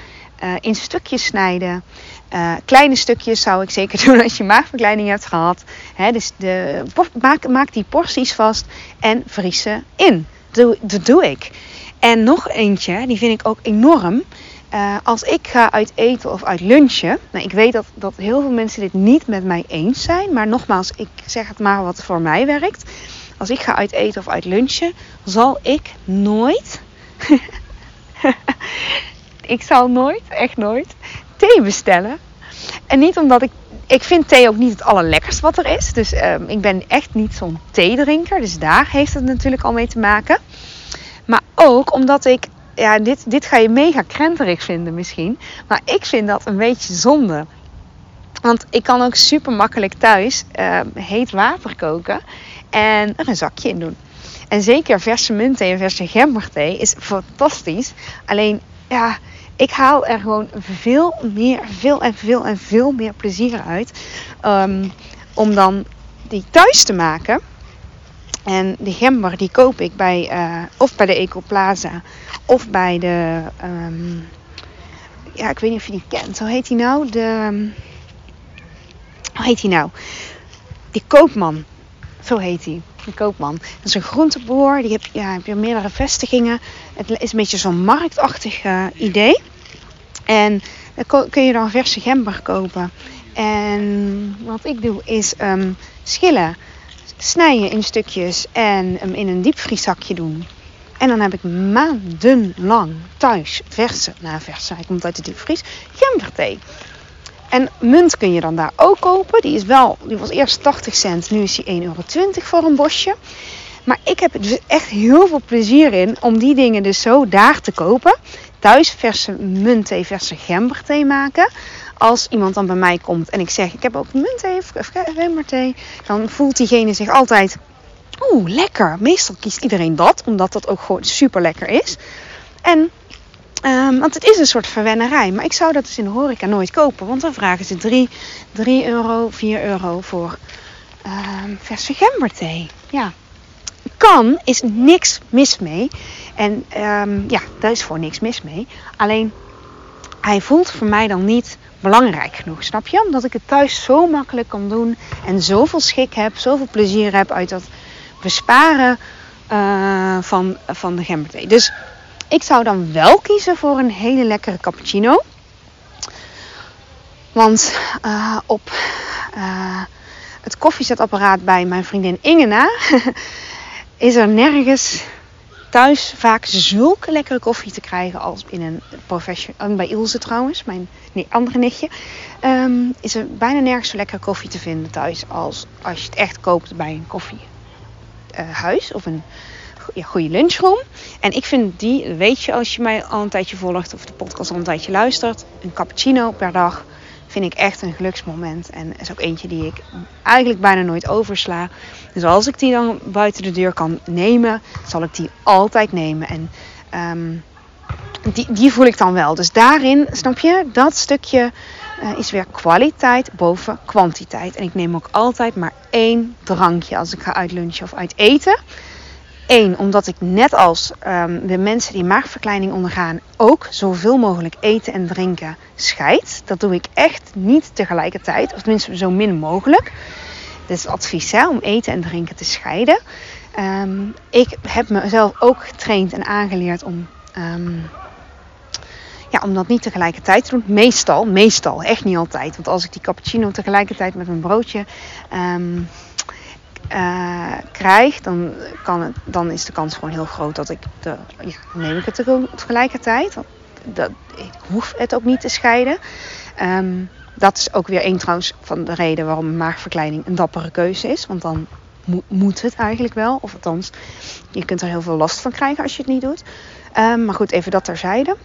uh, in stukjes snijden. Uh, kleine stukjes zou ik zeker doen als je maagverkleining hebt gehad. He, dus de, maak, maak die porties vast en vries ze in. Doe, dat doe ik. En nog eentje, die vind ik ook enorm. Uh, als ik ga uit eten of uit lunchen. Nou, ik weet dat, dat heel veel mensen dit niet met mij eens zijn. Maar nogmaals, ik zeg het maar wat voor mij werkt. Als ik ga uit eten of uit lunchen, zal ik nooit ik zal nooit, echt nooit, thee bestellen. En niet omdat ik. Ik vind thee ook niet het allerlekkerst wat er is. Dus um, ik ben echt niet zo'n theedrinker. Dus daar heeft het natuurlijk al mee te maken. Maar ook omdat ik. Ja, dit, dit ga je mega krenterig vinden misschien. Maar ik vind dat een beetje zonde. Want ik kan ook super makkelijk thuis um, heet water koken. En er een zakje in doen. En zeker verse muntthee en verse gemberthee is fantastisch. Alleen, ja, ik haal er gewoon veel meer, veel en veel en veel meer plezier uit. Um, om dan die thuis te maken. En die gember die koop ik bij, uh, of bij de Ecoplaza of bij de, um, ja ik weet niet of je die kent. Hoe heet die nou? De, hoe heet die nou? Die koopman. Zo heet hij. De koopman. Dat is een groenteboer. Die heeft, ja, heb je meerdere vestigingen. Het is een beetje zo'n marktachtig uh, idee. En dan kun je dan verse gember kopen. En wat ik doe is um, schillen, snijden in stukjes en hem in een diepvrieszakje doen. En dan heb ik maandenlang thuis verse, nou verse, hij komt uit de diepvries, gemberthee. En munt kun je dan daar ook kopen. Die, is wel, die was eerst 80 cent, nu is die 1,20 euro voor een bosje. Maar ik heb er dus echt heel veel plezier in om die dingen dus zo daar te kopen. Thuis verse muntthee, verse gemberthee maken. Als iemand dan bij mij komt en ik zeg ik heb ook muntthee of gemberthee. Dan voelt diegene zich altijd oeh lekker. Meestal kiest iedereen dat, omdat dat ook gewoon super lekker is. En Um, want het is een soort verwennerij. Maar ik zou dat dus in de horeca nooit kopen. Want dan vragen ze 3, 3 euro, 4 euro voor um, verse gemberthee. Ja. Kan, is niks mis mee. En um, ja, daar is voor niks mis mee. Alleen, hij voelt voor mij dan niet belangrijk genoeg. Snap je? Omdat ik het thuis zo makkelijk kan doen. En zoveel schik heb, zoveel plezier heb uit dat besparen eh, van, van de gemberthee. Dus ik zou dan wel kiezen voor een hele lekkere cappuccino. Want uh, op uh, het koffiezetapparaat bij mijn vriendin Ingena is er nergens thuis vaak zulke lekkere koffie te krijgen als in een professional. Bij Ilse trouwens, mijn nee, andere nichtje. Um, is er bijna nergens zo lekkere koffie te vinden thuis als als je het echt koopt bij een koffiehuis of een goede lunchroom. En ik vind die, weet je als je mij al een tijdje volgt of de podcast al een tijdje luistert, een cappuccino per dag vind ik echt een geluksmoment. En is ook eentje die ik eigenlijk bijna nooit oversla. Dus als ik die dan buiten de deur kan nemen, zal ik die altijd nemen. En um, die, die voel ik dan wel. Dus daarin, snap je, dat stukje uh, is weer kwaliteit boven kwantiteit. En ik neem ook altijd maar één drankje als ik ga uit lunchen of uit eten. Eén, omdat ik net als um, de mensen die maagverkleining ondergaan ook zoveel mogelijk eten en drinken scheid. Dat doe ik echt niet tegelijkertijd, of tenminste zo min mogelijk. Dat is advies hè, om eten en drinken te scheiden. Um, ik heb mezelf ook getraind en aangeleerd om, um, ja, om dat niet tegelijkertijd te doen. Meestal, meestal, echt niet altijd. Want als ik die cappuccino tegelijkertijd met mijn broodje uh, krijg, dan, kan het, dan is de kans gewoon heel groot dat ik de, neem ik het tegelijkertijd. Dat, ik hoef het ook niet te scheiden. Um, dat is ook weer een trouwens van de reden waarom maagverkleining een dappere keuze is. Want dan mo moet het eigenlijk wel. Of althans, je kunt er heel veel last van krijgen als je het niet doet. Um, maar goed, even dat terzijde.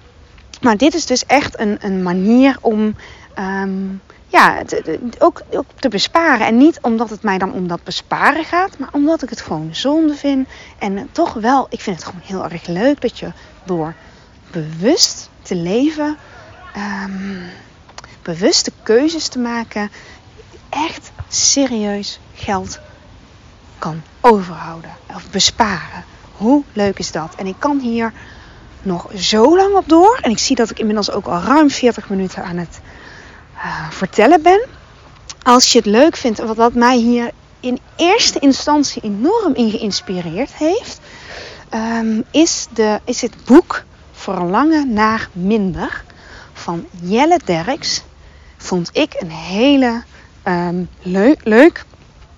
Maar dit is dus echt een, een manier om um, ja, ook, te besparen. En niet omdat het mij dan om dat besparen gaat, maar omdat ik het gewoon zonde vind. En toch wel, ik vind het gewoon heel erg leuk dat je door bewust te leven, um, bewuste keuzes te maken, echt serieus geld kan overhouden of besparen. Hoe leuk is dat? En ik kan hier nog zo lang op door. En ik zie dat ik inmiddels ook al ruim 40 minuten aan het uh, vertellen ben. Als je het leuk vindt, wat, wat mij hier in eerste instantie enorm in geïnspireerd heeft, um, is, de, is het boek Verlangen naar Minder van Jelle Derks. Vond ik een hele um, leuk, leuk.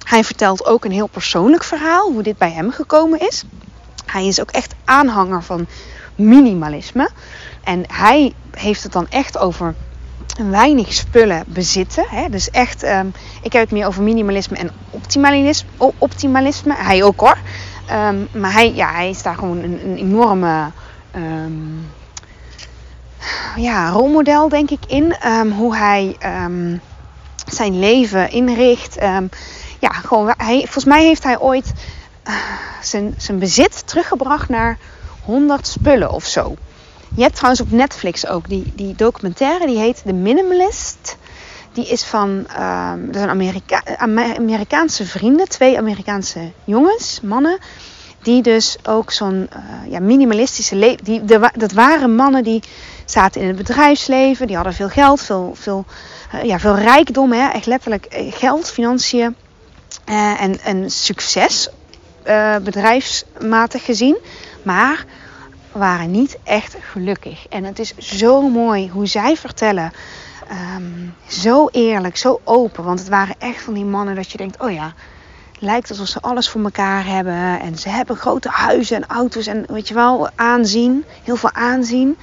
Hij vertelt ook een heel persoonlijk verhaal, hoe dit bij hem gekomen is. Hij is ook echt aanhanger van minimalisme. En hij heeft het dan echt over weinig spullen bezitten. Hè? Dus echt, um, ik heb het meer over minimalisme en optimalisme. optimalisme. Hij ook hoor. Um, maar hij, ja, hij is daar gewoon een, een enorme um, ja, rolmodel, denk ik, in. hoe hij zijn leven inricht. ja, gewoon, hij, volgens mij heeft hij ooit uh, zijn, zijn bezit teruggebracht naar 100 spullen of zo. Je hebt trouwens op Netflix ook die, die documentaire, die heet The Minimalist. Die is van um, dat zijn Amerika Amerikaanse vrienden, twee Amerikaanse jongens, mannen. Die dus ook zo'n uh, ja, minimalistische leven. Dat waren mannen die zaten in het bedrijfsleven, die hadden veel geld, veel, veel, uh, ja, veel rijkdom, hè? echt letterlijk eh, geld, financiën en, en succes, bedrijfsmatig gezien. Maar waren niet echt gelukkig. En het is zo mooi hoe zij vertellen. Um, zo eerlijk, zo open. Want het waren echt van die mannen dat je denkt: oh ja, lijkt alsof ze alles voor elkaar hebben. En ze hebben grote huizen en auto's en weet je wel, aanzien. Heel veel aanzien.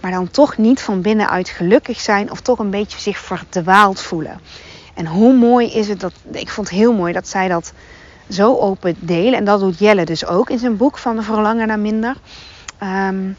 Maar dan toch niet van binnenuit gelukkig zijn of toch een beetje zich verdwaald voelen. En hoe mooi is het dat. Ik vond het heel mooi dat zij dat zo open delen. En dat doet Jelle dus ook in zijn boek van de Verlangen naar Minder um,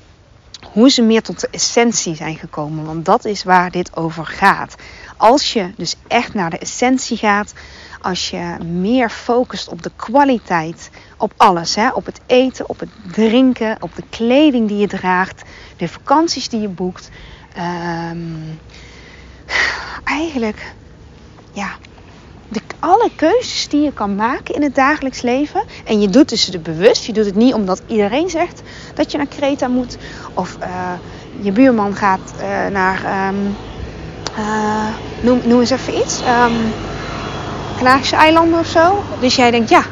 hoe ze meer tot de essentie zijn gekomen. Want dat is waar dit over gaat. Als je dus echt naar de essentie gaat, als je meer focust op de kwaliteit, op alles, hè? op het eten, op het drinken, op de kleding die je draagt, de vakanties die je boekt. Um, eigenlijk, ja, de, alle keuzes die je kan maken in het dagelijks leven. En je doet dus het bewust. Je doet het niet omdat iedereen zegt dat je naar Kreta moet. Of uh, je buurman gaat uh, naar. Um, uh, noem, noem eens even iets. Um, eilanden of zo. Dus jij denkt, ja,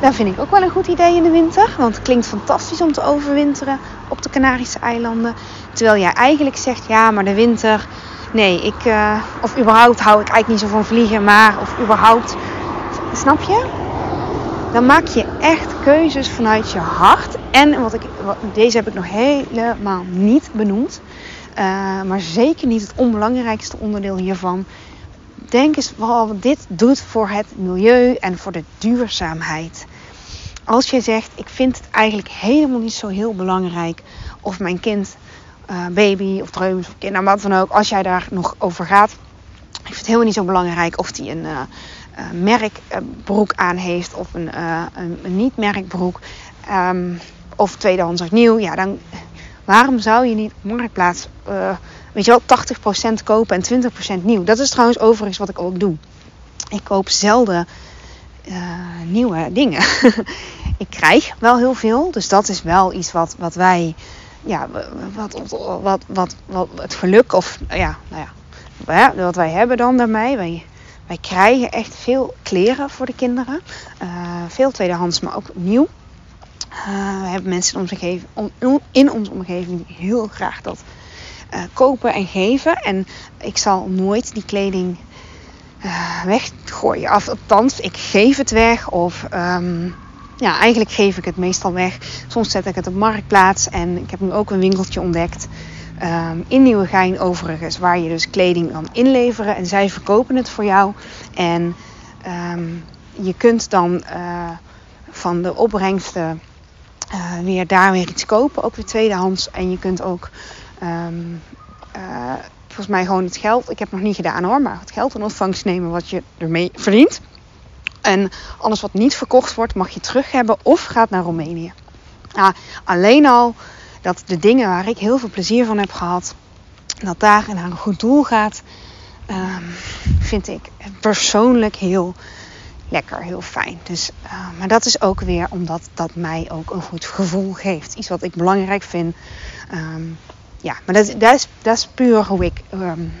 dat vind ik ook wel een goed idee in de winter. Want het klinkt fantastisch om te overwinteren op de Canarische eilanden. Terwijl jij eigenlijk zegt, ja, maar de winter... Nee, ik... Uh, of überhaupt hou ik eigenlijk niet zo van vliegen, maar... Of überhaupt... Snap je? Dan maak je echt keuzes vanuit je hart. En wat ik, wat, deze heb ik nog helemaal niet benoemd. Uh, maar zeker niet het onbelangrijkste onderdeel hiervan denk eens wat dit doet voor het milieu en voor de duurzaamheid. Als je zegt, ik vind het eigenlijk helemaal niet zo heel belangrijk of mijn kind, uh, baby of dreumes of kind, nou wat dan ook, als jij daar nog over gaat. Ik vind het helemaal niet zo belangrijk of die een uh, uh, merkbroek aan heeft of een, een, niet-merkbroek. Um, of tweedehands of nieuw. Ja, dan waarom zou je niet op marktplaats weet je wel, 80% kopen en 20% nieuw. Dat is trouwens overigens wat ik ook doe. Ik koop zelden nieuwe dingen. ik krijg wel heel veel, dus dat is wel iets wat, wat wij, ja, wat, wat, wat, wat, het geluk of, ja, nou ja, wat wij hebben dan daarmee. Wij, wij krijgen echt veel kleren voor de kinderen. Uh, veel tweedehands, maar ook nieuw. Uh, we hebben mensen in onze, omgeving, in omgeving die heel graag dat uh, kopen en geven. En ik zal nooit die kleding weggooien. Of althans, ik geef het weg. Of um, ja, eigenlijk geef ik het meestal weg. Soms zet ik het op marktplaats. En ik heb nu ook een winkeltje ontdekt. Um, in Nieuwegein overigens. Waar je dus kleding kan inleveren. En zij verkopen het voor jou. En um, je kunt dan uh, van de opbrengsten uh, weer daar weer iets kopen. Ook weer tweedehands. En je kunt ook Um, uh, volgens mij gewoon het geld. Ik heb het nog niet gedaan hoor, maar het geld in ontvangst nemen wat je ermee verdient. En alles wat niet verkocht wordt, mag je terug hebben of gaat naar Roemenië. Nou, alleen al dat de dingen waar ik heel veel plezier van heb gehad, dat daar naar een goed doel gaat, um, vind ik persoonlijk heel lekker, heel fijn. Dus, uh, maar dat is ook weer omdat dat mij ook een goed gevoel geeft. Iets wat ik belangrijk vind. Um, ja, maar dat, dat, is, dat is puur hoe ik um,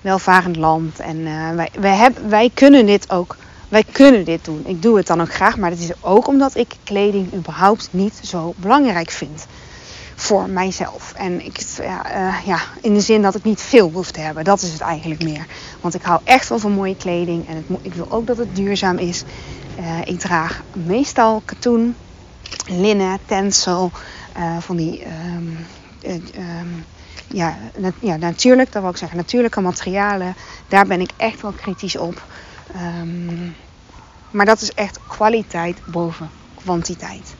welvarend land. En uh, wij, wij kunnen dit ook. Wij kunnen dit doen. Ik doe het dan ook graag. Maar dat is ook omdat ik kleding überhaupt niet zo belangrijk vind. Voor mijzelf. En ik, ja, uh, ja, in de zin dat ik niet veel hoef te hebben. Dat is het eigenlijk meer. Want ik hou echt wel van mooie kleding. En het, ik wil ook dat het duurzaam is. Uh, ik draag meestal katoen, linnen, tencel. van die uh, um, ja, ja, natuurlijk, dat wil ik zeggen, natuurlijke materialen. Daar ben ik echt wel kritisch op. Um, maar dat is echt kwaliteit boven kwantiteit.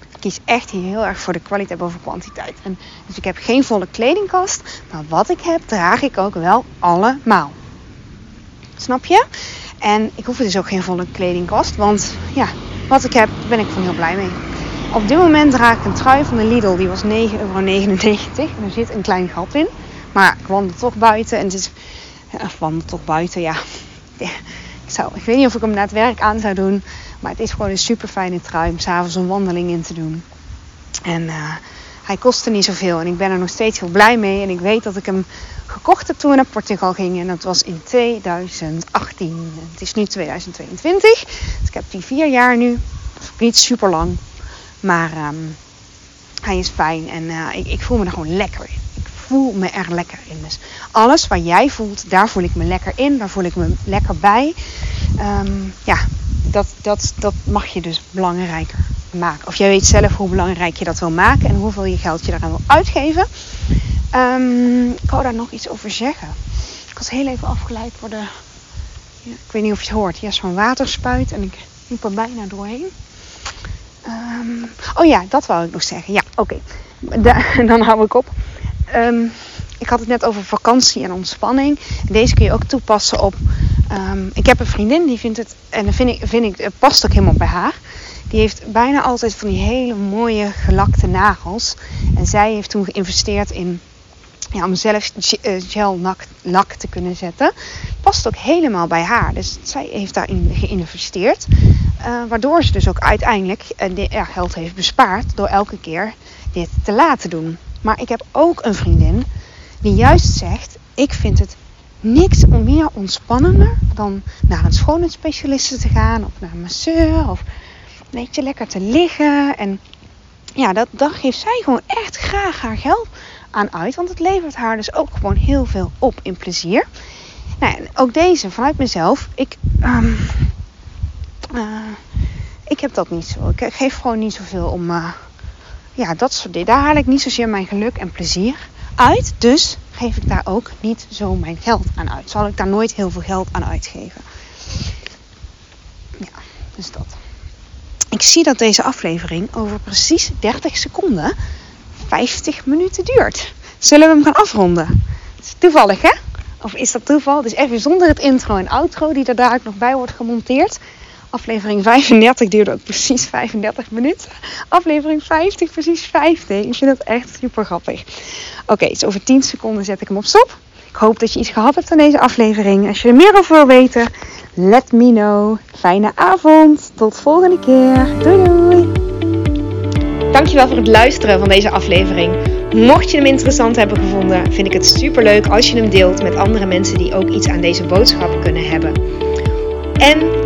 Ik kies echt hier heel erg voor de kwaliteit boven kwantiteit. En, dus ik heb geen volle kledingkast, maar wat ik heb, draag ik ook wel allemaal. Snap je? En ik hoef dus ook geen volle kledingkast, want ja, wat ik heb, ben ik van heel blij mee. Op dit moment draag ik een trui van de Lidl. Die was 9,99 euro. En er zit een klein gat in. Maar ik wandel toch buiten. En het is... Ja, wandel toch buiten, ja. Zou, ik weet niet of ik hem na het werk aan zou doen. Maar het is gewoon een super fijne trui om s'avonds een wandeling in te doen. En uh, hij kostte niet zoveel. En ik ben er nog steeds heel blij mee. En ik weet dat ik hem gekocht heb toen we naar Portugal gingen. En dat was in 2018. Het is nu 2022. Dus ik heb die vier jaar nu. Niet super lang. Maar um, hij is fijn en uh, ik, ik, voel me er gewoon lekker in. Voel me er lekker in. Dus alles wat jij voelt, daar voel ik me lekker in. Daar voel ik me lekker bij. Um, ja, dat, dat, dat mag je dus belangrijker maken. Of jij weet zelf hoe belangrijk je dat wil maken en hoeveel je geld je daaraan wil uitgeven. Um, ik wou daar nog iets over zeggen. Ik was heel even afgeleid voor de. Ik weet niet of je het hoort. Ja, zo'n waterspuit en ik liep er bijna doorheen. Um, oh ja, dat wou ik nog zeggen. Ja, oké. Okay. Dan hou ik op. Um, ik had het net over vakantie en ontspanning. Deze kun je ook toepassen op. Um, ik heb een vriendin die vindt het, en dat vind ik, vind ik, past ook helemaal bij haar. Die heeft bijna altijd van die hele mooie gelakte nagels. En zij heeft toen geïnvesteerd in ja, om zelf eh, gel lak te kunnen zetten. Past ook helemaal bij haar. Dus zij heeft daarin geïnvesteerd. Uh, waardoor ze dus ook uiteindelijk uh, ja, geld heeft bespaard door elke keer dit te laten doen. Maar ik heb ook een vriendin die juist zegt: Ik vind het niks meer ontspannender dan naar een schoonheidsspecialiste te gaan of naar een masseur of weet je, lekker te liggen. En ja, dat, daar geeft zij gewoon echt graag haar geld aan uit, want het levert haar dus ook gewoon heel veel op in plezier. Nou, en ook deze vanuit mezelf. Ik, ehm, eh, ik heb dat niet zo. Ik geef gewoon niet zoveel om. Uh, ja, dat soort dingen. Daar haal ik niet zozeer mijn geluk en plezier uit. Dus geef ik daar ook niet zo mijn geld aan uit. Zal ik daar nooit heel veel geld aan uitgeven. Ja, dus dat. Ik zie dat deze aflevering over precies 30 seconden 50 minuten duurt. Zullen we hem gaan afronden? toevallig hè? Of is dat toeval? Dus even zonder het intro en outro die er ook nog bij wordt gemonteerd. Aflevering 35 duurde ook precies 35 minuten. Aflevering 50 precies 50. Ik vind dat echt super grappig. Oké, dus over 10 seconden zet ik hem op stop. Ik hoop dat je iets gehad hebt aan deze aflevering. Als je er meer over wil weten, let me know. Fijne avond. Tot volgende keer. Doei doei. Dankjewel voor het luisteren van deze aflevering. Mocht je hem interessant hebben gevonden, vind ik het super leuk als je hem deelt met andere mensen die ook iets aan deze boodschap kunnen hebben. En